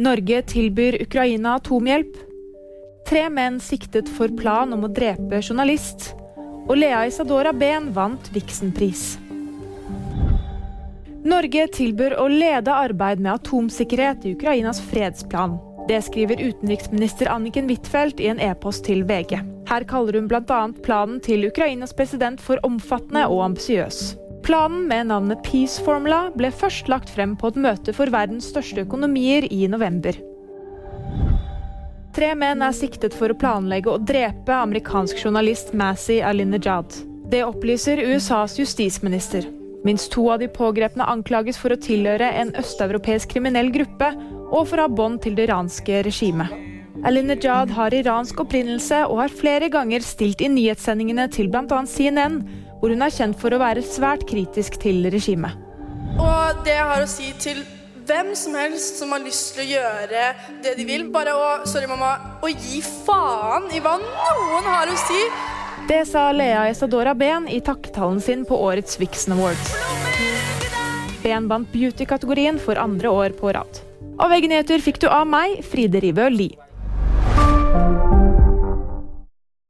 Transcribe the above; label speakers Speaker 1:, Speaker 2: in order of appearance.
Speaker 1: Norge tilbyr Ukraina atomhjelp. Tre menn siktet for plan om å drepe journalist. Og Lea Isadora Behn vant Vixen-pris. Norge tilbyr å lede arbeid med atomsikkerhet i Ukrainas fredsplan. Det skriver utenriksminister Anniken Huitfeldt i en e-post til VG. Her kaller hun bl.a. planen til Ukrainas president for omfattende og ambisiøs. Planen med navnet Peace Formula ble først lagt frem på et møte for verdens største økonomier i november. Tre menn er siktet for å planlegge å drepe amerikansk journalist Massey Alinejad. Det opplyser USAs justisminister. Minst to av de pågrepne anklages for å tilhøre en østeuropeisk kriminell gruppe og for å ha bånd til det iranske regimet. Alinejad har iransk opprinnelse og har flere ganger stilt i nyhetssendingene til bl.a. CNN hvor hun er kjent for å være svært kritisk til regimet.
Speaker 2: Og det jeg har å si til hvem som helst som har lyst til å gjøre det de vil, bare å sorry mamma, å gi faen i hva noen har å si.
Speaker 1: Det sa Lea Isadora Behn i takketalen sin på årets Vixen Awards. Behn vant beauty-kategorien for andre år på rad. Av VG Nyheter fikk du av meg, Fride Rivø Lie.